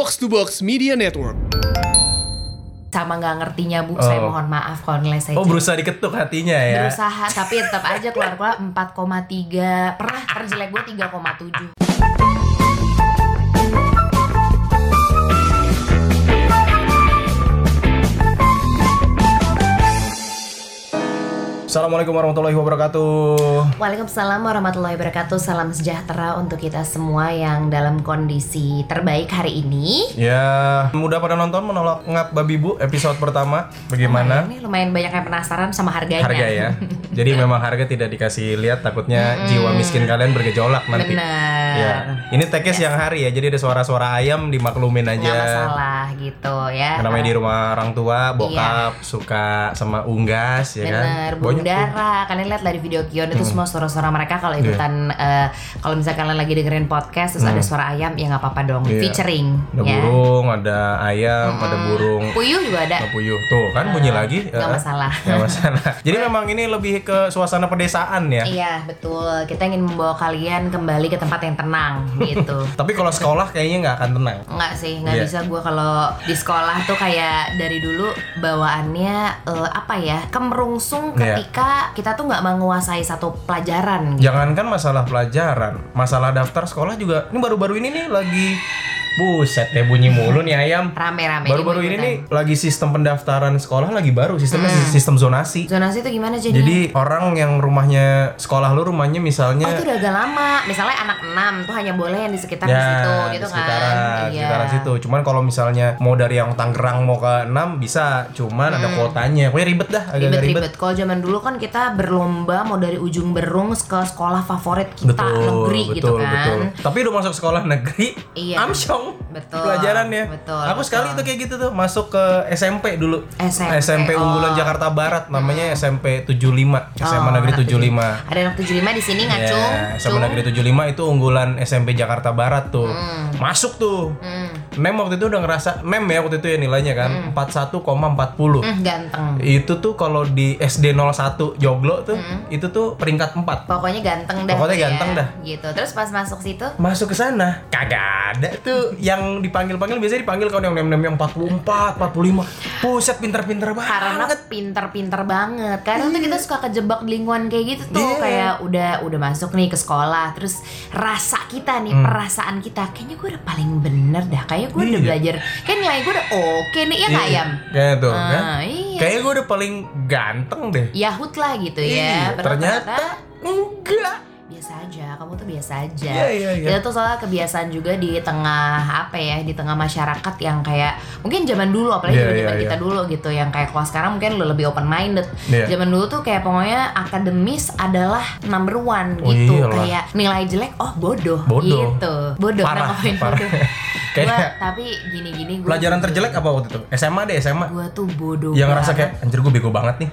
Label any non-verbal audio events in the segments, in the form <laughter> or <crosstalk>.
Box to Box Media Network. sama nggak ngertinya bu saya Oh. mohon maaf kalau nilai saya Oh berusaha diketuk hatinya ya. berusaha tapi tetap aja keluar keluar 4,3 pernah terjelek gue 3,7 Assalamualaikum warahmatullahi wabarakatuh. Waalaikumsalam warahmatullahi wabarakatuh Salam sejahtera untuk kita semua yang dalam kondisi terbaik hari ini Ya, mudah pada nonton menolak ngap babi bu episode pertama. Bagaimana? Ini lumayan banyak yang penasaran sama harganya Harga ya. <laughs> Jadi memang harga tidak dikasih lihat takutnya jiwa miskin kalian bergejolak nanti. Benar Ya. Ini tagnya siang hari ya. Jadi ada suara-suara ayam dimaklumin Nggak aja. masalah gitu ya Yang namanya di rumah orang tua, bokap suka sama unggas ya kan. Bener, Banyak burung tuh. Hmm. dara. Kalian lihat dari video Kion itu semua suara-suara mereka kalau ikutan eh, kalau misalnya kalian lagi dengerin podcast terus ada suara ayam ya nggak apa-apa dong. Hmm. Iya. Featuring Ada ya. burung, ada ayam, ada burung. Puyuh juga ada. Ada puyuh. Tuh kan bunyi lagi. Nggak Eh, masalah. nggak masalah. <laughs> Jadi memang ini lebih ke suasana pedesaan ya. Iya betul. Kita ingin membawa kalian kembali ke tempat yang tenang <laughs> gitu. Tapi kalau sekolah kayaknya nggak akan tenang. Enggak sih, nggak Iya. bisa gue kalau di sekolah tuh kayak dari dulu bawaannya eh, apa ya kemerungsung Iya. Ketika kita tuh nggak menguasai satu pelajaran. Gitu. Jangankan masalah pelajaran, masalah daftar sekolah juga. Ini baru-baru ini nih lagi buset deh bunyi mulu nih ayam. Rame-rame. Baru-baru ini nih lagi sistem pendaftaran sekolah lagi baru, sistemnya sistem zonasi. Zonasi itu gimana jadi? Jadi orang yang rumahnya sekolah lu rumahnya misalnya Oh itu udah agak lama. Misalnya anak 6 tuh hanya boleh yang di sekitar ya situ gitu sekitaran, kan. sekitaran situ. Cuman kalau misalnya mau dari yang Tangerang mau ke 6 bisa, cuman ada kuotanya. Pokoknya ribet dah, agak ribet. Ribet-ribet. Kalau zaman dulu kan kita berlomba mau dari ujung berung ke sekolah favorit kita Betul, negeri betul, gitu kan. betul. Tapi udah masuk sekolah negeri, Iya. amsyong. Betul, Pelajarannya. betul, Aku betul. sekali tuh kayak gitu tuh, masuk ke SMP dulu. SMP, oh. unggulan Jakarta Barat, namanya SMP 75, SMA Oh, Negeri anak 75. Ada anak 75 di sini ngacung. Ya, SMA cung. Negeri 75 itu unggulan SMP Jakarta Barat tuh. Masuk tuh. Hmm. Nem waktu itu udah ngerasa Nem ya waktu itu ya nilainya kan 41,40. Hmm, ganteng. Itu tuh kalau di SD 01 Joglo tuh itu tuh peringkat 4. Pokoknya ganteng dah. Pokoknya ya. ganteng dah. Gitu. Terus pas masuk situ Masuk ke sana kagak ada tuh yang dipanggil-panggil biasanya dipanggil kalau yang nem-nem yang 44, 45. Buset pinter-pinter banget. karena pinter-pinter banget kadang tuh kita suka kejebak di lingkungan kayak gitu tuh Iya. kayak udah udah masuk nih ke sekolah terus rasa kita nih perasaan kita kayaknya gue udah paling bener dah kayaknya gue udah Hmm. Iya. belajar kayak nilai gue udah oke nih ya Iya, ayam Kayak tuh Ah, kan. iya. Kayaknya gue udah paling ganteng deh. Yahut lah gitu Iya, ya Padahal ternyata enggak. Biasa aja kamu tuh biasa aja Iya, iya, iya. kita tuh soalnya kebiasaan juga di tengah apa ya di tengah masyarakat yang kayak mungkin zaman dulu apalagi Iya, zaman iya, kita iya. dulu gitu yang kayak kalau sekarang mungkin lebih open minded Iya. zaman dulu tuh kayak pokoknya akademis adalah number one Oh, gitu iyalah. kayak nilai jelek oh bodoh, Bodoh. gitu bodoh Parah, parah. <laughs> <laughs> Kayak- Gua, tapi gini-gini gua Pelajaran terjelek apa waktu itu? SMA deh, SMA. gue tuh bodoh Yang ngerasa kayak anjir gue bego banget nih.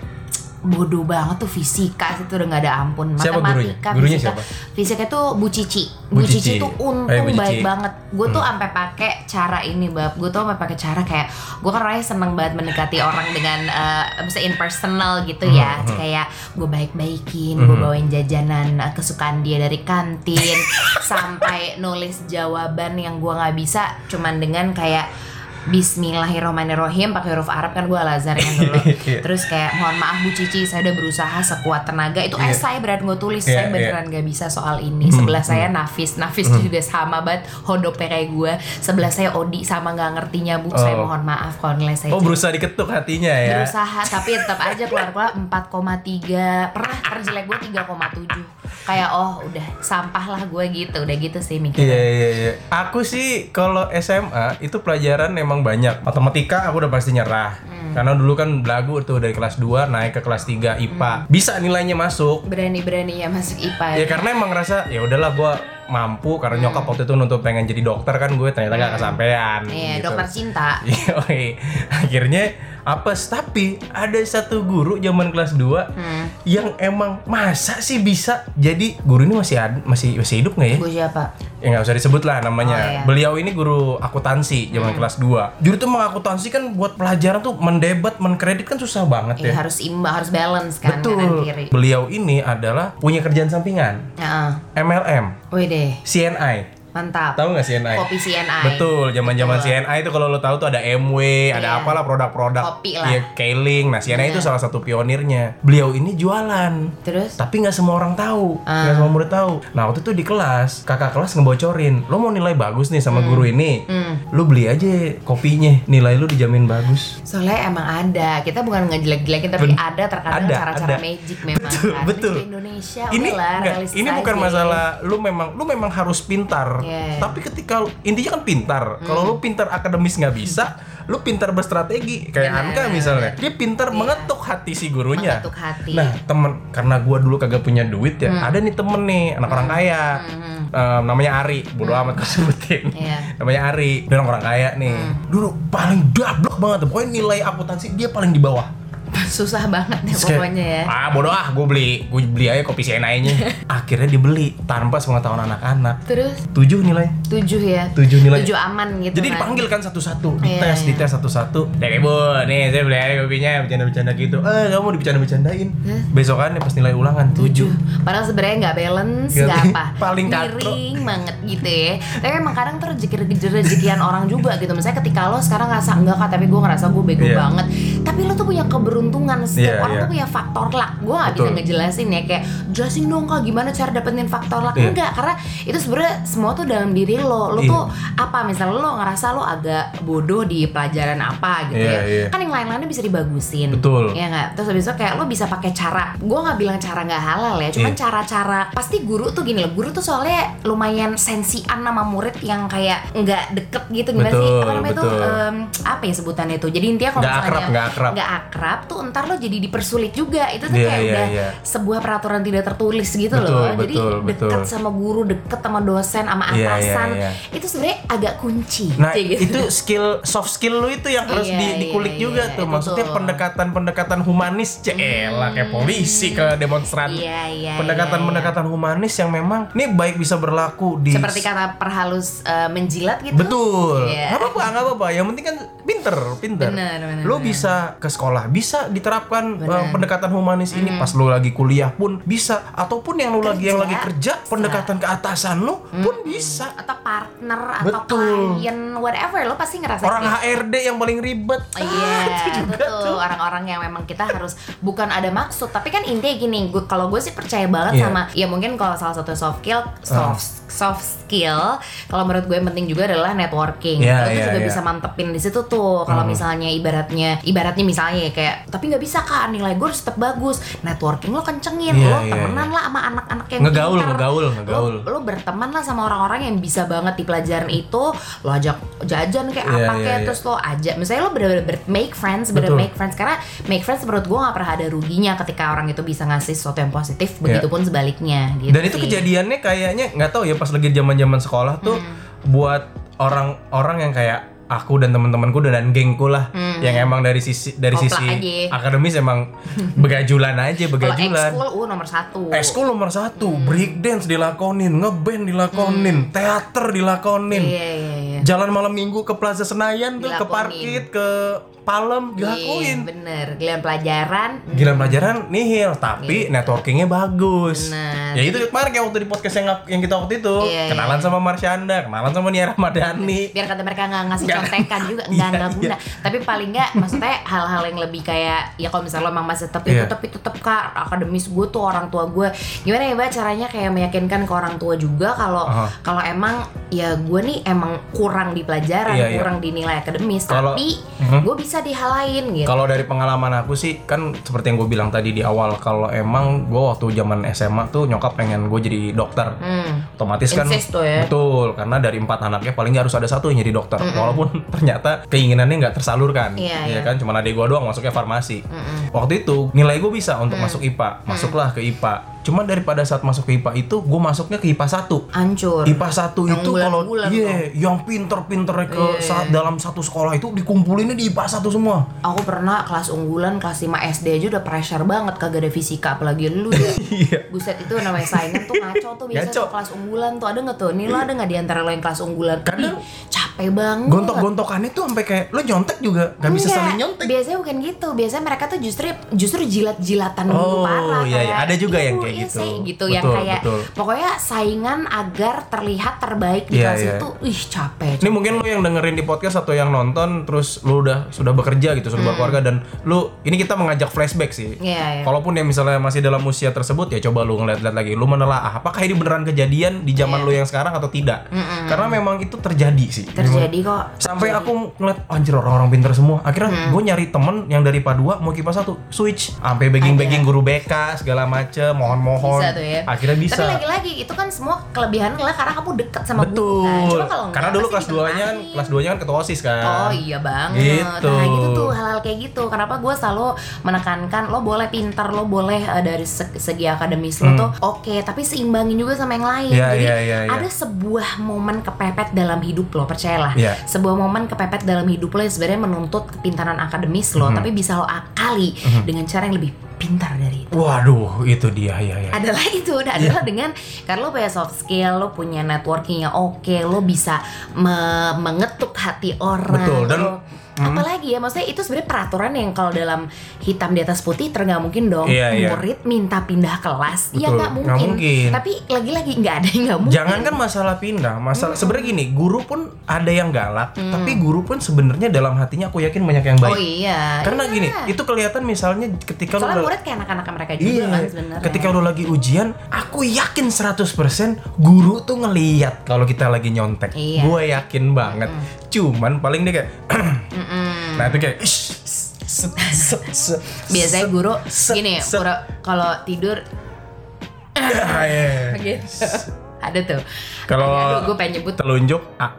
Bodoh banget tuh fisika itu udah nggak ada ampun Siapa gurunya? matematika Gurunya fisika siapa? fisika itu Bu Cici Bu Bu Cici Cici. tuh Oh, untung iya, Bu Cici. baik banget gue tuh Hmm. sampai pakai cara ini bab gue tuh sampai pakai cara kayak gue kan orangnya seneng banget mendekati orang dengan eh bisa impersonal gitu ya Hmm, kayak gue baik-baikin gue bawain jajanan eh, kesukaan dia dari kantin <laughs> sampai nulis jawaban yang gue nggak bisa cuman dengan kayak Bismillahirrahmanirrahim pakai huruf Arab kan gue al Azhar kan dulu. <laughs> Iya. terus kayak mohon maaf Bu Cici saya udah berusaha sekuat tenaga. Itu Iya. esai berat gue tulis Iya, saya beneran gak bisa soal ini. Sebelah saya Nafis Nafis juga sama banget hodopnya kayak gue sebelah saya Odi sama nggak ngertinya Bu. Saya Oh. mohon maaf kalau nilai saya Oh berusaha diketuk hatinya ya. berusaha tapi tetap aja keluar keluar 4,3 pernah terjelek gue 3,7 kayak oh udah sampah lah gue gitu. Udah gitu sih mikirnya. Iya iya iya. Aku sih kalau SMA itu pelajaran emang banyak. Matematika aku udah pasti nyerah. Hmm. Karena dulu kan belagu tuh dari kelas 2 naik ke kelas 3 IPA. Hmm. Bisa nilainya masuk. berani-berani ya masuk IPA Ya karena emang ngerasa ya udahlah gua mampu karena nyokap waktu itu nuntut pengen jadi dokter kan gue ternyata gak kesampaian. Hmm. Iya, gitu. dokter cinta. <laughs> Akhirnya apes tapi ada satu guru zaman kelas 2 Hmm. yang emang masa sih bisa jadi guru ini masih ad- masih masih hidup nggak ya? Gue siapa? ya nggak usah disebut lah namanya. Oh, iya. Beliau ini guru akuntansi zaman kelas 2. Jujur tuh mengakuntansi kan buat pelajaran tuh mendebat, menkredit kan susah banget Iya ya. harus imbang, harus balance kan Betul. kanan kiri. Beliau ini adalah punya kerjaan sampingan. Heeh. MLM, Wih deh. CNI. Mantap. Tahu nggak CNI? Kopi CNI. Betul, zaman-zaman. CNI itu kalau lo tahu tuh ada MW, ada Iya. apalah produk-produk Kopi lah. Iya, Keiling. Nah, CNI itu Iya. salah satu pionirnya. Beliau ini jualan. Terus? Tapi nggak semua orang tahu, Ah. nggak semua murid tahu. Nah waktu itu di kelas, kakak kelas ngebocorin, lo mau nilai bagus nih sama guru ini, Hmm. lo beli aja kopinya, nilai lo dijamin bagus. Soalnya emang ada, kita bukan ngejelek-jelekin tapi Ben- ada terkadang ada, cara-cara magic memang Betul, kan. betul. Di Indonesia ini realistis ini bukan masalah lu memang lu memang harus pintar Iya. tapi ketika intinya kan pintar kalau Hmm. lu pintar akademis nggak bisa lu pintar berstrategi kayak Benar. Anka misalnya dia pintar Iya. mengetuk hati si gurunya Mengetuk hati. nah temen karena gua dulu kagak punya duit ya Hmm. ada nih temen nih anak orang kaya Hmm. Eh, namanya Ari bodo amat gue sebutin Iya. namanya Ari dia orang orang kaya nih Hmm. dulu paling dablek banget pokoknya nilai akuntansi dia paling di bawah <laughs> Susah banget ya Terus kayak, pokoknya ya. Ah bodoh ah, gue beli, gue beli aja kopi CNI-nya. <laughs> Akhirnya dibeli tanpa sepengetahuan anak-anak. Terus Tujuh nilai, tujuh ya. tujuh nilai. Tujuh aman gitu Jadi kan. dipanggil kan satu-satu, Iya, dites, iya. dites satu-satu. Nih bu, nih saya beli aja kopinya, bercanda-bercanda gitu. Eh kamu mau dibicanda-bercandain. Hah? Besokannya pas nilai ulangan tujuh. Padahal sebenarnya nggak balance, Nggak- apa. <laughs> paling miring banget gitu ya. Tapi emang kadang tuh rezeki rezekian orang juga gitu. Misalnya ketika lo sekarang ngerasa enggak kak, tapi gue ngerasa gue bego Iya. banget. Tapi lo tuh punya keberuntungan. Setiap Iya, orang iya. tuh punya faktor luck. Gue nggak bisa ngejelasin ya kayak jelasin dong kak gimana cara dapetin faktor luck. Iya. Enggak, karena itu sebenarnya semua tuh dalam diri lo. Lo Iya. tuh apa? Misalnya lo ngerasa lo agak bodoh di pelajaran apa gitu Iya, ya. iya. Kan yang lain-lainnya bisa dibagusin. Betul. Ya nggak? Terus habis itu kayak lo bisa pakai cara. Gue nggak bilang cara nggak halal ya, cuman Iya. cara-cara. Pasti guru tuh gini loh. Guru tuh soalnya lumayan sensian sama murid yang kayak nggak deket gitu gimana sih? Betul, Apa namanya tuh? betul. em, apa ya sebutannya tuh? Jadi intinya kalau Nggak misalnya akrab, nggak akrab. nggak akrab tuh ntar lo jadi dipersulit juga. Itu tuh Iya, kayak iya, udah iya. sebuah peraturan tidak tertulis gitu Betul, loh. Jadi betul, deket betul. sama guru, deket sama dosen, sama Iya, iya, atasan. iya. Itu sebenarnya agak kunci. Nah gitu. itu skill soft skill lu itu yang harus di, iya, dikulik iya, juga tuh itu maksudnya tuh. pendekatan pendekatan humanis celah kayak polisi ke demonstran Iya, iya, pendekatan iya. pendekatan humanis yang memang ini baik bisa berlaku di seperti kata perhalus eh, menjilat gitu. betul Iya. nggak apa-apa nggak apa-apa yang penting kan pinter pinter lo bisa ke sekolah bisa diterapkan uh, pendekatan humanis ini. Pas lo lagi kuliah pun bisa. Ataupun yang lo lagi yang Kerja, lagi kerja pendekatan ke atasan lo pun bisa. Atau partner atau Betul. klien whatever lo pasti ngerasa orang HRD yang paling ribet Iya, <laughs> itu juga tuh tuh orang-orang yang memang kita harus bukan ada maksud, tapi kan intinya gini, gue kalau gue sih percaya banget Iya. sama ya mungkin kalau salah satu soft skill, soft soft skill, kalau menurut gue yang penting juga adalah networking. Iya, lo iya, juga iya. bisa mantepin di situ tuh. Kalau Hmm. misalnya ibaratnya ibaratnya misalnya ya kayak tapi nggak bisa kan nilai gue harus tetap bagus. Networking lo kencengin, Iya, lo iya, temenan iya. lah sama anak-anak yang Ngegaul, pintar. ngegaul, Lo- ngegaul. Lo, berteman lah sama orang-orang yang bisa banget di pelajaran itu. Lo ajak jajan kayak Iya, apa iya, kayak iya. terus lo ajak misalnya lo bener-bener ber- make friends bener Betul. make friends karena make friends menurut gue gak pernah ada ruginya ketika orang itu bisa ngasih sesuatu yang positif begitupun sebaliknya gitu Iya. Dan itu sih. kejadiannya kayaknya nggak tahu ya pas lagi zaman-zaman sekolah tuh Hmm. buat orang-orang yang kayak aku dan teman-temanku dan gengku lah Hmm. yang emang dari sisi dari Koplak sisi aja. akademis emang <laughs> begajulan aja kalau begajulan. ekskul uh nomor satu Ekskul nomor satu, Hmm. break dance dilakonin, ngeband dilakonin, teater dilakonin, iya iya iya jalan malam minggu ke Plaza Senayan tuh, ke. Parkit, ke Palem Iya, dilakuin. bener giliran pelajaran Gila pelajaran nihil, tapi networkingnya bagus. Bener. Ya itu kemarin kayak waktu di podcast yang yang kita waktu itu, Iya, kenalan iya. sama Marsyanda, kenalan sama Nia Ramadhani. biar kata mereka nggak ngasih contekan juga <laughs> Iya, nggak nggak guna iya. tapi paling nggak maksudnya hal-hal yang lebih kayak ya kalau misalnya lo emang masih tetap Iya. itu tapi tetap kak akademis gue tuh orang tua gue gimana ya mbak caranya kayak meyakinkan ke orang tua juga kalau Aha. kalau emang ya gue nih emang kurang di pelajaran Iya, iya. kurang di nilai akademis Kalau- tapi Mhm. gue bisa di hal lain gitu Kalau dari pengalaman aku sih kan seperti yang gue bilang tadi di awal kalau emang gue waktu zaman SMA tuh nyokap pengen gue jadi dokter hmm. otomatis kan tuh ya. betul karena dari empat anaknya paling harus ada satu yang jadi dokter walaupun <laughs> ternyata keinginannya nggak tersalurkan Iya, ya iya. kan cuma adik gue doang masuknya farmasi Mm-mm. waktu itu nilai gue bisa untuk Mm. masuk IPA masuklah ke IPA cuma daripada saat masuk ke IPA itu gue masuknya ke IPA 1 hancur. IPA 1 Yang itu kalau iya yang pinter-pinternya ke Iya, saat dalam satu sekolah itu dikumpulinnya di IPA 1 semua. Aku pernah kelas unggulan kelas 5 SD aja udah pressure banget kagak ada fisika apalagi lu ya. <laughs> Iya. Buset itu namanya saingan tuh ngaco tuh biasa tuh kelas unggulan tuh. Ada nggak tuh? Nih lo ada nggak di antara lo yang kelas unggulan? Kadang- capek banget. gontok-gontokannya tuh sampai kayak lo nyontek juga. Nggak bisa saling nyontek. Biasanya bukan gitu. Biasanya mereka tuh justru justru jilat-jilatan dulu Oh, parah. iya, iya. kayak, Ada juga yang "Ibu, kayak iya, gitu." saya," gitu yang Betul, kayak betul. pokoknya saingan agar terlihat terbaik di Iya, kelas iya. itu. Ih, capek. Ini mungkin lu yang dengerin di podcast atau yang nonton terus lu udah sudah bekerja gitu, sudah berkeluarga dan lu ini kita mengajak flashback sih. Hmm. Iya, iya. Kalaupun yang misalnya masih dalam usia tersebut ya coba lu ngeliat-liat lagi, lu menelaah apakah ini beneran kejadian di zaman Iya. lu yang sekarang atau tidak. Karena memang itu terjadi sih. Terjadi kok. Sampai Terjadi. aku ngeliat anjir orang-orang pinter semua. Akhirnya Hmm. gue nyari temen yang dari PA2 mau kipas satu switch sampai begging-begging guru BK segala macem, mohon-mohon. Bisa tuh ya. Akhirnya bisa. Tapi lagi-lagi itu kan semua kelebihan lah karena kamu deket sama guru kan. Betul. Cuma kalau Karena dulu kelas 2-nya kan ditentangin. kelas 2-nya kan ketua OSIS kan. Oh iya banget. Gitu. Nah gitu tuh hal-hal kayak gitu. Kenapa gue selalu menekankan lo boleh pintar, lo boleh eh, dari se- segi akademis lo tuh oke, tapi seimbangin juga sama yang lain. Hmm. Iya, Jadi iya, iya, iya. ada sebuah momen kepepet dalam hidup lo, percayalah. Iya. Sebuah momen kepepet dalam hidup lo yang sebenarnya menuntut kepintaran akademis Hmm. lo, tapi bisa lo akali dengan cara yang lebih pintar dari itu. Waduh, itu dia ya ya. adalah itu udah adalah dengan karena lo punya soft skill lo punya networking yang oke lo bisa me- mengetuk hati orang Betul, dan- lo- apalagi ya maksudnya itu sebenarnya peraturan yang kalau dalam hitam di atas putih ter nggak mungkin dong Iya, iya. murid minta pindah kelas ya Betul, nggak nggak mungkin. mungkin. tapi lagi-lagi nggak ada yang nggak mungkin Jangan kan masalah pindah, masalah sebenarnya gini, guru pun ada yang galak, tapi guru pun sebenarnya dalam hatinya aku yakin banyak yang baik. oh iya Karena iya. gini, itu kelihatan misalnya ketika soalnya murid kayak anak-anak mereka juga Iya, kan sebenarnya ketika lu lagi ujian, aku yakin 100% guru tuh ngeliat kalau kita lagi nyontek. Iya. Gue yakin banget. Cuman paling dia kayak. <clears throat> Nah, itu kayak "Ish, set, set, <laughs> set, biasanya set." guru gini kalau tidur Ah, iya. <laughs> gitu. Ada tuh. Kalau gue pengen nyebut. telunjuk A,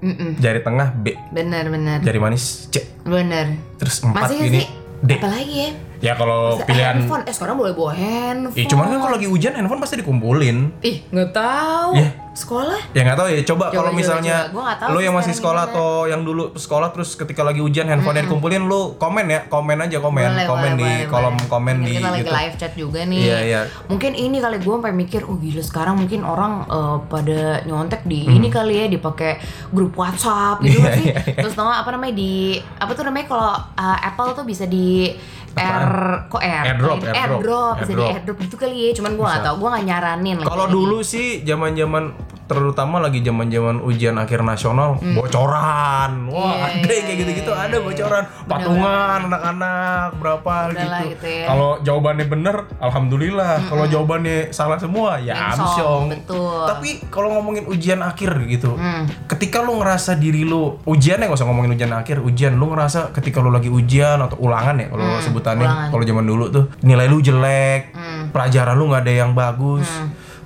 Mm-mm. jari tengah B, bener bener jari manis C, bener terus empat masih ini sih? D. apalagi ya Ya kalau Bisa- pilihan handphone eh sekarang boleh bawa handphone Ih, cuman kan kalau lagi hujan handphone pasti dikumpulin. ih nggak tahu Iya. sekolah Ya nggak tahu ya. Coba, Coba, kalau misalnya coba. Tahu sih yang masih sekolah gimana. atau yang dulu sekolah terus ketika lagi hujan handphonenya dikumpulin lo komen ya, komen aja komen, Boleh, komen boleh, di boleh, kolom boleh. komen Mungkin di kita lagi YouTube. live chat juga nih Iya, iya. mungkin ini kali gue sampai mikir oh gila sekarang mungkin orang eh, pada nyontek di ini kali ya dipakai grup WhatsApp gitu Hmm. Iya, kan sih iya, iya. terus nggak, apa namanya di apa tuh namanya kalau eh, Apple tuh bisa di air kok air Airdrop, Ini, airdrop. airdrop bisa di Airdrop. airdrop gitu kali ya cuman gue nggak Bisa. tahu gue nggak nyaranin Kalau dulu sih zaman-zaman terutama lagi zaman-zaman ujian akhir nasional, bocoran. Wah, Hmm. Iya, ada iya, yang kayak iya, gitu-gitu, iya. ada bocoran, patungan anak-anak berapa Udahlah gitu. gitu ya. Kalau jawabannya bener, alhamdulillah. Kalau jawabannya salah semua, ya amsyong. betul. Tapi kalau ngomongin ujian akhir gitu, Hmm. ketika lu ngerasa diri lu ujian ya nggak usah ngomongin ujian akhir, ujian lu ngerasa ketika lu lagi ujian atau ulangan ya kalau sebutannya Hmm, ulangan. kalau zaman dulu tuh nilai lu jelek, Hmm. pelajaran lu nggak ada yang bagus.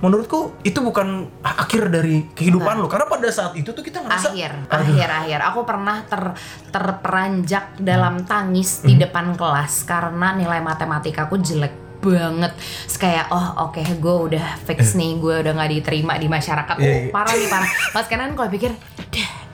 Menurutku itu bukan akhir dari kehidupan lu karena pada saat itu tuh kita ngerasa akhir akhir akhir. Aku pernah ter terperanjak dalam tangis di Hmm. depan kelas karena nilai matematika aku jelek banget. Terus kayak oh oke gue udah fix nih gue udah nggak diterima di masyarakat. Oh parah nih parah. Pas kanan kalau pikir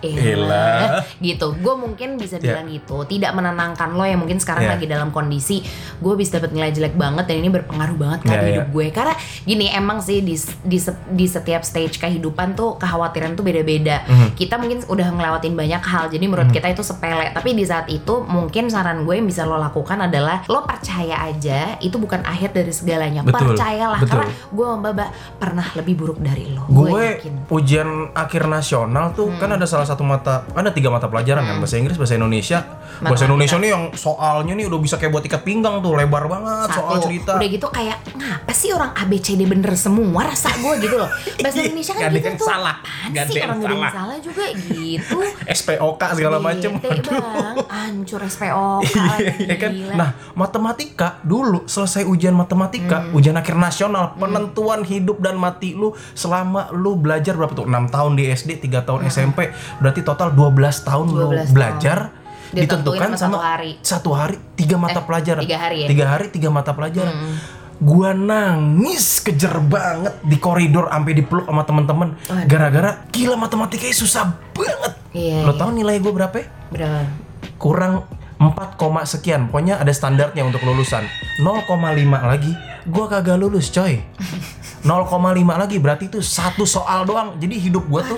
Elah. elah gitu gue mungkin bisa Ya. bilang gitu tidak menenangkan lo yang mungkin sekarang Ya. lagi dalam kondisi gue bisa dapat nilai jelek banget dan ini berpengaruh banget kan Ya, di ya. hidup gue karena gini emang sih di, di, di setiap stage kehidupan tuh kekhawatiran tuh beda-beda Mhm. kita mungkin udah ngelewatin banyak hal jadi menurut kita itu sepele tapi di saat itu mungkin saran gue yang bisa lo lakukan adalah lo percaya aja itu bukan akhir dari segalanya Betul, percayalah betul. karena gue Baba pernah lebih buruk dari lo gue yakin ujian akhir nasional tuh Hmm. kan ada salah satu mata ada tiga mata pelajaran kan bahasa Inggris bahasa Indonesia. Bahasa Matematika. Indonesia nih yang soalnya nih udah bisa kayak buat ikat pinggang tuh lebar banget soal satu cerita. Udah gitu kayak ngapa sih orang ABCD bener semua rasa gue gitu loh bahasa Indonesia kan Gak gitu tuh salah. apaan Gak sih orang gak salah. salah juga gitu <laughs> SPOK segala macem Bete bang hancur SPOK Iya kan? gila. Nah, matematika dulu selesai ujian matematika, Hmm. ujian akhir nasional, penentuan hidup dan mati lu selama lu belajar berapa tuh? 6 tahun di SD, 3 tahun SMP, berarti total 12 tahun 12 lu belajar ditentukan sama sama satu hari. satu hari tiga mata Eh, pelajaran tiga hari ya? tiga hari tiga mata pelajaran Hmm. Gua nangis kejer banget di koridor sampai dipeluk sama temen-temen Waduh. gara-gara gila matematikanya susah banget. Iya, lo iya. tau nilai gue berapa? Ya? berapa? Kurang 4, koma sekian. Pokoknya ada standarnya untuk lulusan. 0,5 lagi. Gua kagak lulus coy. <laughs> 0,5 lagi berarti itu satu soal doang. Jadi hidup gua tuh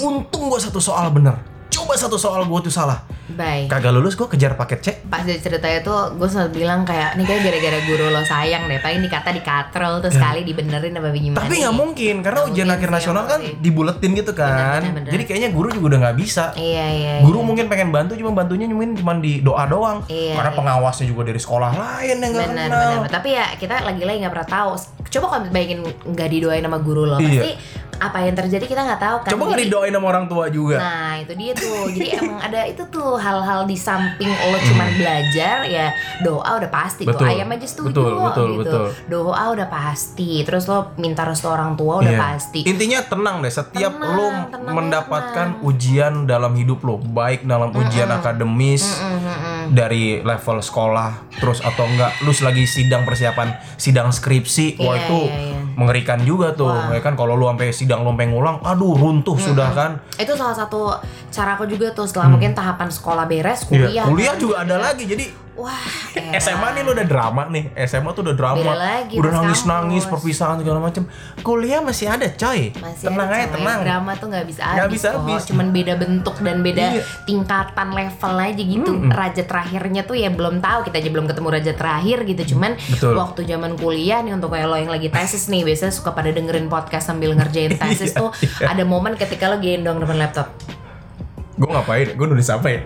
untung gua satu soal bener coba satu soal gue tuh salah Baik. kagak lulus gue kejar paket C Pas dari ceritanya tuh gue selalu bilang kayak nih kayak gara-gara guru lo sayang deh, paling dikata dikatrol terus sekali dibenerin apa gimana? Ya. tapi nggak mungkin karena Nggak ujian mungkin akhir nasional kan mungkin. dibuletin gitu kan Bener, bener, bener. jadi kayaknya guru juga udah nggak bisa Iya iya. guru iya. mungkin pengen bantu cuma bantunya mungkin cuma di doa doang Iya, karena iya. pengawasnya juga dari sekolah lain yang nggak benar kenal benar tapi ya kita lagi-lagi nggak pernah tahu coba kalau bayangin nggak didoain sama guru lo Iya. pasti apa yang terjadi kita nggak tahu kan coba nggak didoain sama orang tua juga Nah itu dia tuh Jadi <laughs> emang ada itu tuh hal-hal di samping lo cuman belajar ya doa udah pasti Hmm. Betul. tuh ayam aja setuju Betul, betul, gitu. betul. Doa udah pasti Terus lo minta restu orang tua udah Iya. pasti Intinya tenang deh, setiap Tenang, lo tenang, mendapatkan ujian dalam hidup lo, baik dalam ujian akademis Mm, mm, mm. dari level sekolah, terus atau enggak lu lagi sidang persiapan sidang skripsi, wah Iya, itu iya, iya. Mengerikan juga tuh, Wah. ya kan kalau lu sampai sidang lu sampai ngulang, aduh runtuh sudah kan. Itu salah satu cara aku juga tuh Setelah mungkin tahapan sekolah beres Hmm. Iya, Kuliah kuliah kan. juga ada lagi, jadi Wah SMA nih lu udah drama nih, SMA tuh udah drama, lagi, udah Mas nangis nangis kampus. perpisahan segala macem. Kuliah masih ada coy, masih tenang ada aja coy. tenang. drama tuh nggak bisa habis bisa kok. habis. cuman beda bentuk dan beda Iya. tingkatan level aja gitu raja terakhirnya tuh ya belum tahu kita aja belum ketemu raja terakhir gitu cuman Betul. waktu zaman kuliah nih untuk kayak lo yang lagi tesis nih biasanya suka pada dengerin podcast sambil ngerjain <laughs> tesis Iya, tuh iya. ada momen ketika lo gendong depan laptop Gue ngapain? Gue nulis apa ya?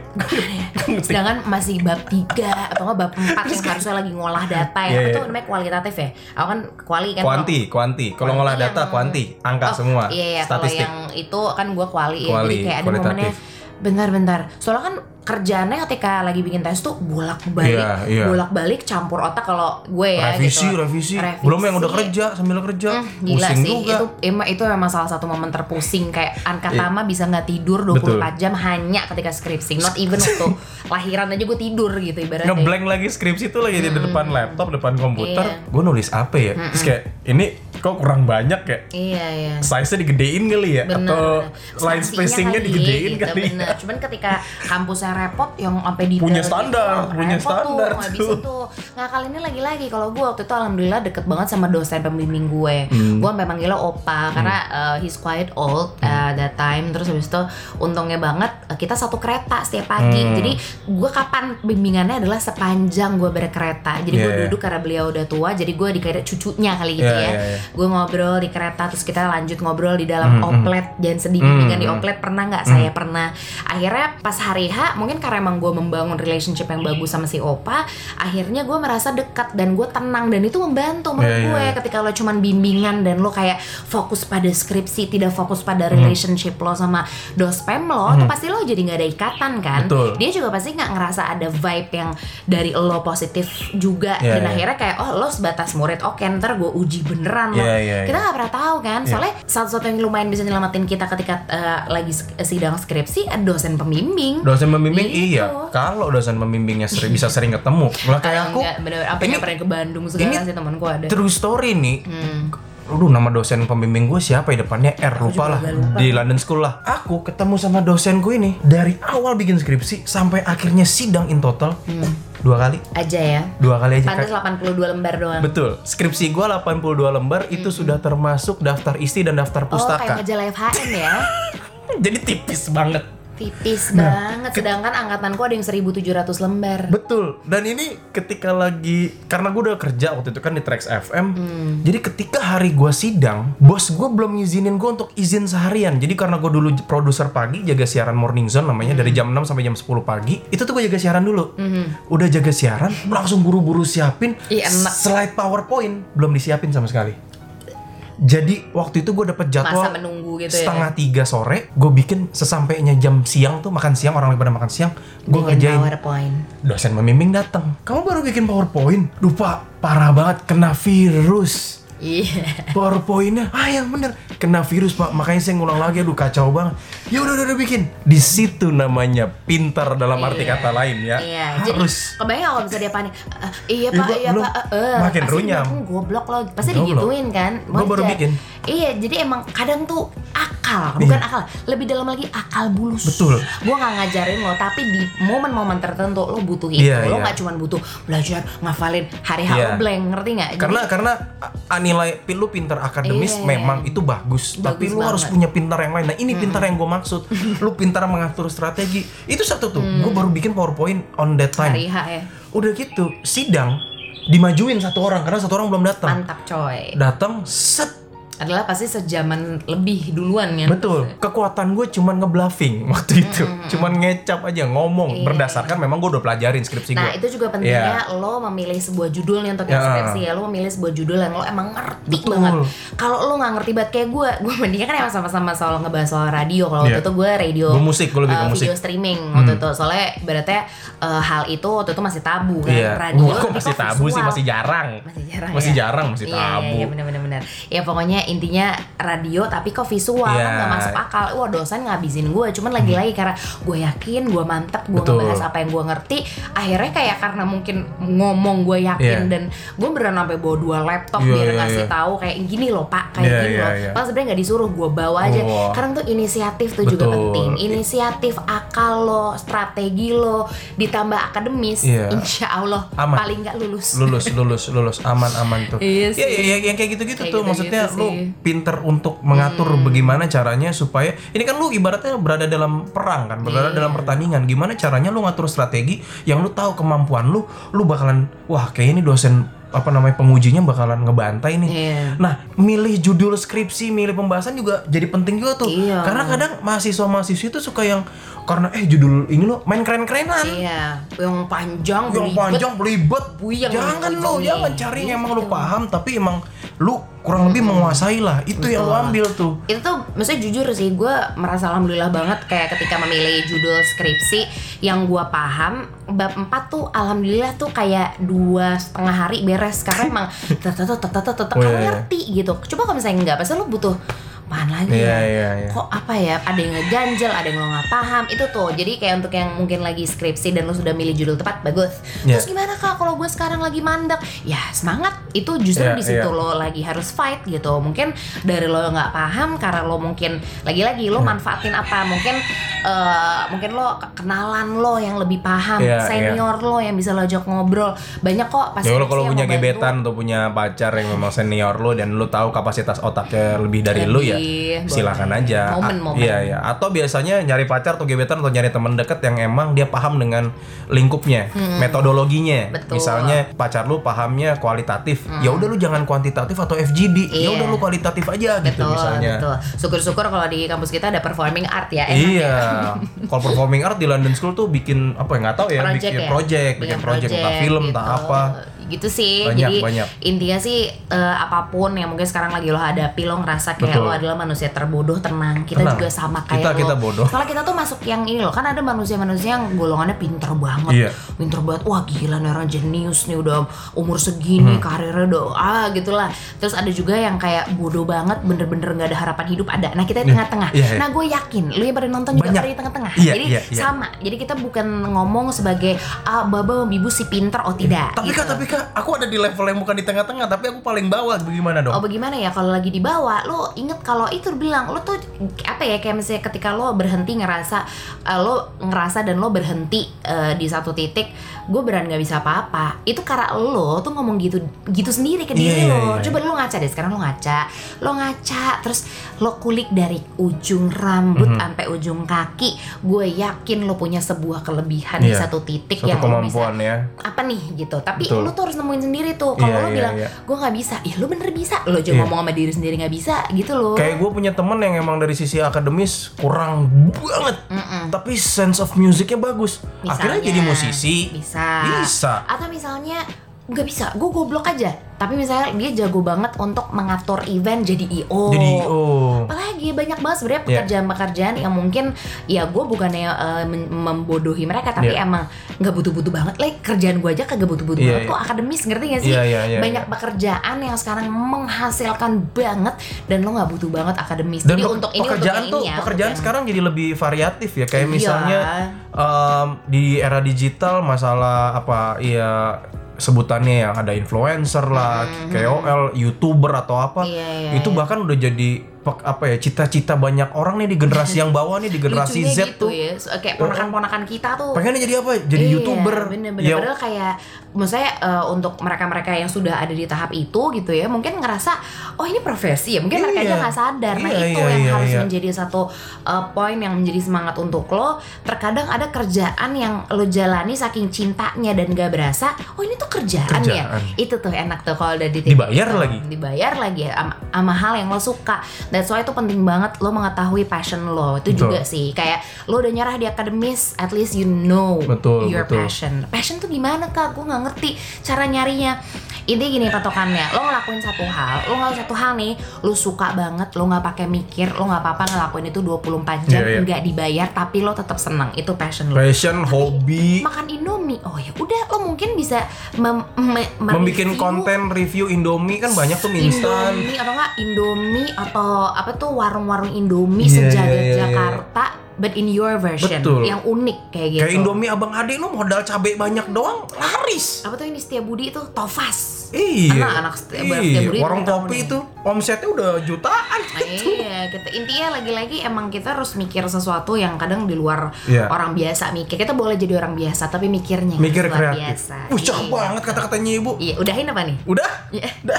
<laughs> sedangkan masih bab 3 atau nggak bab 4 yang harusnya lagi ngolah data ya Iya, itu iya. namanya kualitatif ya aku kan kuali kan Kuanti, kuanti. Kalau ngolah data, yang- kuanti, angka Oh, semua, Iya, iya. Statistik. yang itu kan gue kuali, ya. Kuali, Jadi kayak ada kualitatif. momennya bentar-bentar. Soalnya kan kerjaannya ketika lagi bikin tes tuh bolak-balik, Iya, iya. bolak-balik campur otak kalau gue ya revisi, gitu. revisi, Belum yang udah kerja sambil kerja, Hmm, gila pusing sih juga. itu emang itu memang salah satu momen terpusing kayak Anka Tama bisa nggak tidur 24 jam hanya ketika skripsi not even waktu lahiran aja gue tidur gitu ibaratnya Ngeblank lagi skripsi tuh lagi di depan laptop, depan komputer. Iya. Gue nulis apa ya? Terus kayak ini kok kurang banyak ya? iya iya Size-nya digedein kali ya? bener Atau bener. line spacingnya digedein gitu, kali bener. ya? cuman ketika <laughs> kampusnya repot yang sampai di Punya standar, punya repot standar tuh, tuh. bisa tuh nah kali ini lagi-lagi kalau gue waktu itu alhamdulillah deket banget sama dosen pembimbing gue Hmm. gue sampai manggilnya opa karena uh, he's quite old uh, that time. Terus habis itu untungnya banget uh, kita satu kereta setiap pagi. Hmm. jadi gue kapan bimbingannya adalah sepanjang gue berkereta. Jadi gue Yeah, yeah. duduk karena beliau udah tua jadi gue dikira cucunya kali gitu Yeah, ya. yeah, yeah. gue ngobrol di kereta terus kita lanjut ngobrol di dalam Hmm, oplet jangan sedih bimbingan di Hmm, oplet pernah nggak? Saya pernah. Akhirnya pas hari H mungkin karena emang gue membangun relationship yang bagus sama si Opa akhirnya gue merasa dekat dan gue tenang dan itu membantu menurut Iya, iya, gue iya. ketika lo cuman bimbingan dan lo kayak fokus pada skripsi tidak fokus pada Hmm. relationship lo sama dospem lo tuh pasti lo jadi nggak ada ikatan kan Betul. dia juga pasti nggak ngerasa ada vibe yang dari lo positif juga Iya, dan iya. akhirnya kayak oh lo sebatas murid oke ntar gue uji beneran lo Iya, iya, kita nggak pernah tahu kan soalnya satu-satu yang lumayan bisa nyelamatin kita ketika eh, lagi sidang skripsi ada dosen pembimbing Dosen pembimbing Gitu. iya. Kalau dosen pembimbingnya sering, bisa sering ketemu. Lah kayak aku enggak, bener apa ini- nyamperin ke Bandung segala sih temanku ada true story nih. Hmm. Aduh nama dosen pembimbing gue siapa ya depannya R lupa lah lupa. di London School lah. Aku ketemu sama dosen gue ini dari awal bikin skripsi sampai akhirnya sidang in total dua kali, aja ya dua kali aja. pantas Kak. 82 lembar doang Betul. Skripsi gue 82 lembar itu sudah termasuk daftar isi dan daftar Hmm. oh kayak pustaka. majalah FHM ya <laughs> Jadi tipis banget. Tipis Nah, banget sedangkan angkatanku ada yang 1700 lembar Betul. Dan ini ketika lagi karena gue udah kerja waktu itu kan di Trax FM. Hmm. Jadi ketika hari gue sidang, bos gue belum ngizinin gue untuk izin seharian. Jadi karena gue dulu produser pagi jaga siaran Morning Zone namanya dari jam 6 sampai jam 10 pagi. Itu tuh gue jaga siaran dulu. Udah jaga siaran, langsung buru-buru siapin enak. slide PowerPoint belum disiapin sama sekali. Jadi waktu itu gue dapet jadwal masa menunggu gitu ya? setengah tiga sore gue bikin sesampainya jam siang tuh makan siang orang lagi pada makan siang gue ngerjain. PowerPoint. Dosen membimbing datang kamu baru bikin powerpoint? Lupa parah banget kena virus iya powerpointnya ah yang bener kena virus pak makanya saya ngulang lagi aduh kacau banget ya udah udah, udah bikin di situ namanya pintar dalam arti Iya. kata lain ya Iya, jadi harus kebayang kalau bisa dia panik. "Eh, iya Iya, pak, iya belum. pak. eh." Makin runyam. dia, "Hmm, goblok lo, pasti Goblok. digituin kan. Gua baru bikin. Iya, jadi emang kadang tuh akal, bukan akal, lebih dalam lagi akal bulus. Iya. Betul. Gue nggak ngajarin lo, tapi di momen-momen tertentu lo butuh itu. Iya, lo iya. nggak cuma butuh belajar ngafalin hari H Iya. lo blank, ngerti nggak? Jadi- karena karena nilai pi- lu pinter akademis Iya. memang itu bagus, tapi lu banget. harus punya pintar yang lain. Nah ini pintar yang gue maksud. <laughs> Lu pintar mengatur strategi. Itu satu tuh. Gue baru bikin powerpoint on that time. Hari H ya, udah gitu sidang dimajuin satu orang karena satu orang belum datang. Mantap coy. datang set Adalah pasti sejaman lebih duluan ya. betul kekuatan gue cuman ngebluffing <laughs> waktu itu cuman ngecap aja ngomong Iya. berdasarkan memang gue udah pelajarin skripsi Nah gue itu juga pentingnya lo memilih sebuah judul nih untuk Ya. skripsi ya Lo memilih sebuah judul yang lo emang ngerti Betul. banget Kalau lo nggak ngerti banget kayak gue Gue mendingan kan emang sama-sama soal ngebahas soal radio Kalau waktu Iya. itu gue radio Gue musik, gue lebih ke eh, musik. Video streaming waktu itu Soalnya ibaratnya eh, hal itu waktu itu masih tabu kan Iya, Radio Wah, kok masih tabu sih visual. masih jarang masih jarang masih ya? jarang masih Iya, tabu Iya, iya benar-benar benar. Ya pokoknya intinya radio tapi kok visual Iya. kan nggak masuk akal. Wah dosen ngabisin gue, cuman lagi-lagi karena gue yakin, gue mantep, gue ngebahas apa yang gue ngerti. Akhirnya kayak karena mungkin ngomong gue yakin Iya. dan gue beneran sampai bawa dua laptop Iya, biar iya, ngasih iya. tahu kayak gini loh pak, kayak Iya, gini iya, loh. iya. Padahal sebenarnya nggak disuruh, gue bawa aja. Wah. Karena tuh inisiatif tuh juga Betul. penting. Inisiatif akal lo, strategi lo, ditambah akademis, Iya. insya Allah Aman. paling nggak lulus. lulus lulus lulus aman aman tuh Iya ya, sih. ya, ya, yang kayak gitu gitu Kayak tuh gitu-gitu maksudnya lu sih. Hmm. Pinter untuk mengatur bagaimana caranya supaya ini kan lu ibaratnya berada dalam perang kan berada Iya. dalam pertandingan gimana caranya lu ngatur strategi yang lu tahu kemampuan lu lu bakalan wah kayak ini dosen apa namanya pengujinya bakalan ngebantai nih Iya. Nah, milih judul skripsi, milih pembahasan juga jadi penting juga tuh. Iya. Karena kadang mahasiswa-mahasiswa itu suka yang karena eh judul ini lo main keren-kerenan. Iya, yang panjang, yang belibet. panjang belibet Buyang jangan di lo jangan cari yang emang lo Gitu. paham tapi emang lu kurang lebih menguasai lah itu yang lo Betul. ambil tuh. Itu tuh maksudnya jujur sih gue merasa alhamdulillah banget kayak ketika memilih judul skripsi yang gue paham bab 4 tuh alhamdulillah tuh kayak dua setengah hari beres. Karena <laughs> emang tetep tetep tetep tetep ngerti gitu. Coba kalau misalnya enggak pasti lo butuh apaan lagi Iya, ya? iya, iya. kok apa ya? Ada yang ngeganjel ada yang lo nggak paham. Itu tuh. Jadi kayak untuk yang mungkin lagi skripsi dan lo sudah milih judul tepat bagus. Iya. terus gimana kak kalau gue sekarang lagi mandek? Ya semangat. Itu justru Iya, di situ iya. lo lagi harus fight gitu. Mungkin dari lo nggak paham karena lo mungkin lagi-lagi lo manfaatin apa? Mungkin eh, mungkin lo ke- kenalan lo yang lebih paham Iya, senior lo yang bisa lo ajak ngobrol. Banyak kok pasti ya lo kalau punya gebetan atau punya pacar yang memang senior lo dan lo tahu kapasitas otaknya lebih dari lo ya Lebih, silakan boleh. aja Momen-momen. iya iya atau biasanya nyari pacar atau gebetan atau nyari teman deket yang emang dia paham dengan lingkupnya metodologinya Hmm. Betul. Hmm. misalnya pacar lu pahamnya kualitatif ya udah lu jangan kuantitatif atau FGD ya Iya. udah lu kualitatif aja gitu betul misalnya betul syukur-syukur kalau di kampus kita ada performing art ya enak ya. Iya, <laughs> kalau performing art di London School tuh bikin apa ya nggak tahu ya, project bikin ya? project, bikin project, entah film, entah gitu. apa. Gitu sih Banyak, jadi banyak. intinya sih eh, apa pun yang mungkin sekarang lagi lo hadapi lo ngerasa kayak Betul. lo adalah manusia terbodoh tenang kita Tenang. juga sama kayak Kita- lo kita bodoh. soalnya kita tuh masuk yang ini loh kan ada manusia-manusia yang golongannya pinter banget Iya. pinter banget wah gila nih orang jenius nih udah umur Hmm. segini karirnya udah ah gitulah terus ada juga yang kayak bodoh banget bener-bener nggak ada harapan hidup ada nah kita di tengah-tengah Iya, iya. nah gue yakin lu yang pada nonton juga Banyak. pada di tengah-tengah Iya, jadi iya, iya. sama jadi kita bukan ngomong sebagai ah baba bibu si pinter oh tidak Tapi gitu. tapi kak, aku ada di level yang bukan di tengah-tengah, tapi aku paling bawah. Bagaimana dong? Oh bagaimana ya kalau lagi di bawah lo inget kalau itu bilang lo tuh apa ya kayak misalnya ketika lo berhenti ngerasa eh, lo ngerasa dan lo berhenti eh, di satu titik gue beran nggak bisa apa-apa itu karena lo tuh ngomong gitu gitu sendiri ke diri iya, lo iya. coba lo ngaca deh sekarang lo ngaca lo ngaca terus lo kulik dari ujung rambut Mhm. sampai ujung kaki gue yakin lo punya sebuah kelebihan di Iya. satu titik Satu yang lo bisa ya. apa nih gitu tapi Betul. lu tuh harus nemuin sendiri tuh kalau Iya, lu iya, bilang iya. gue nggak bisa ya lu bener bisa lo aja Iya. ngomong sama diri sendiri nggak bisa gitu loh Kayak gue punya temen yang emang dari sisi akademis kurang banget, Mm-mm. tapi sense of musicnya bagus. Akhirnya Misalnya, jadi musisi. bisa Bisa. atau misalnya nggak bisa gue goblok aja tapi misalnya dia jago banget untuk mengatur event jadi io Jadi oh. apalagi banyak banget sebenarnya Iya. pekerjaan-pekerjaan yang mungkin ya gue bukannya men- membodohi mereka tapi Iya. emang nggak butuh-butuh banget lah kerjaan gue aja kagak butuh-butuh Iya, banget iya. kok akademis ngerti gak sih Iya, iya, iya, banyak iya. pekerjaan yang sekarang menghasilkan banget dan lo nggak butuh banget akademis Dan jadi untuk ini pekerjaan untuk tuh ini ya pekerjaan yang- sekarang jadi lebih variatif ya kayak Iya. misalnya em, di era digital masalah apa ya sebutannya yang ada influencer lah, KOL, youtuber atau apa Iya, iya, itu iya. bahkan udah jadi apa ya cita-cita banyak orang nih di generasi yang bawah nih di generasi Lucunya Z gitu tuh. ya So, kayak ponakan-ponakan kita tuh. Pengennya jadi apa? Jadi Iya, youtuber. bener-bener. Ya. Padahal kayak maksudnya eh, untuk mereka-mereka yang sudah ada di tahap itu gitu ya mungkin ngerasa oh ini profesi ya? Mungkin mereka Iya. aja nggak sadar. Nah Iya, itu iya, yang iya, harus iya. menjadi satu eh, poin yang menjadi semangat untuk lo. Terkadang ada kerjaan yang lo jalani saking cintanya dan gak berasa oh ini tuh kerjaan, ya? Kerjaan. itu tuh enak tuh kalau udah Dibayar itu. lagi. dibayar lagi ya sama hal yang lo suka that's why itu penting banget lo mengetahui passion lo. Itu Betul. juga sih. Kayak lo udah nyerah di akademis at least you know Betul, your betul. passion. Passion tuh gimana kak? Gue nggak ngerti cara nyarinya. Intinya gini patokannya. Lo ngelakuin satu hal lo ngelakuin satu hal nih lo suka banget lo nggak pakai mikir lo nggak apa-apa ngelakuin itu 24 jam Iya, iya. nggak dibayar tapi lo tetap senang itu passion lo. Passion hobi. Makan indomie. Oh ya udah lo mungkin bisa mem, me- mereview konten review Indomie kan banyak tuh mie instan. Indomie atau enggak Indomie atau apa tuh warung-warung Indomie Iya, sejagat iya, iya, iya. Jakarta but in your version Betul. yang unik kayak gitu. kayak Indomie abang ade lu modal cabai banyak doang laris Apa tuh yang di Setiabudi itu Tofas. iya Anak-anak Setia- iya. Setiabudi warung kopi itu omsetnya udah jutaan Nah, iya, kita intinya lagi-lagi emang kita harus mikir sesuatu yang kadang di luar Iya. orang biasa mikir. Kita boleh jadi orang biasa tapi mikirnya mikir luar kreatif biasa. Wih, Iya. banget kata-katanya ibu Iya, udahin apa nih? udah Iya. udah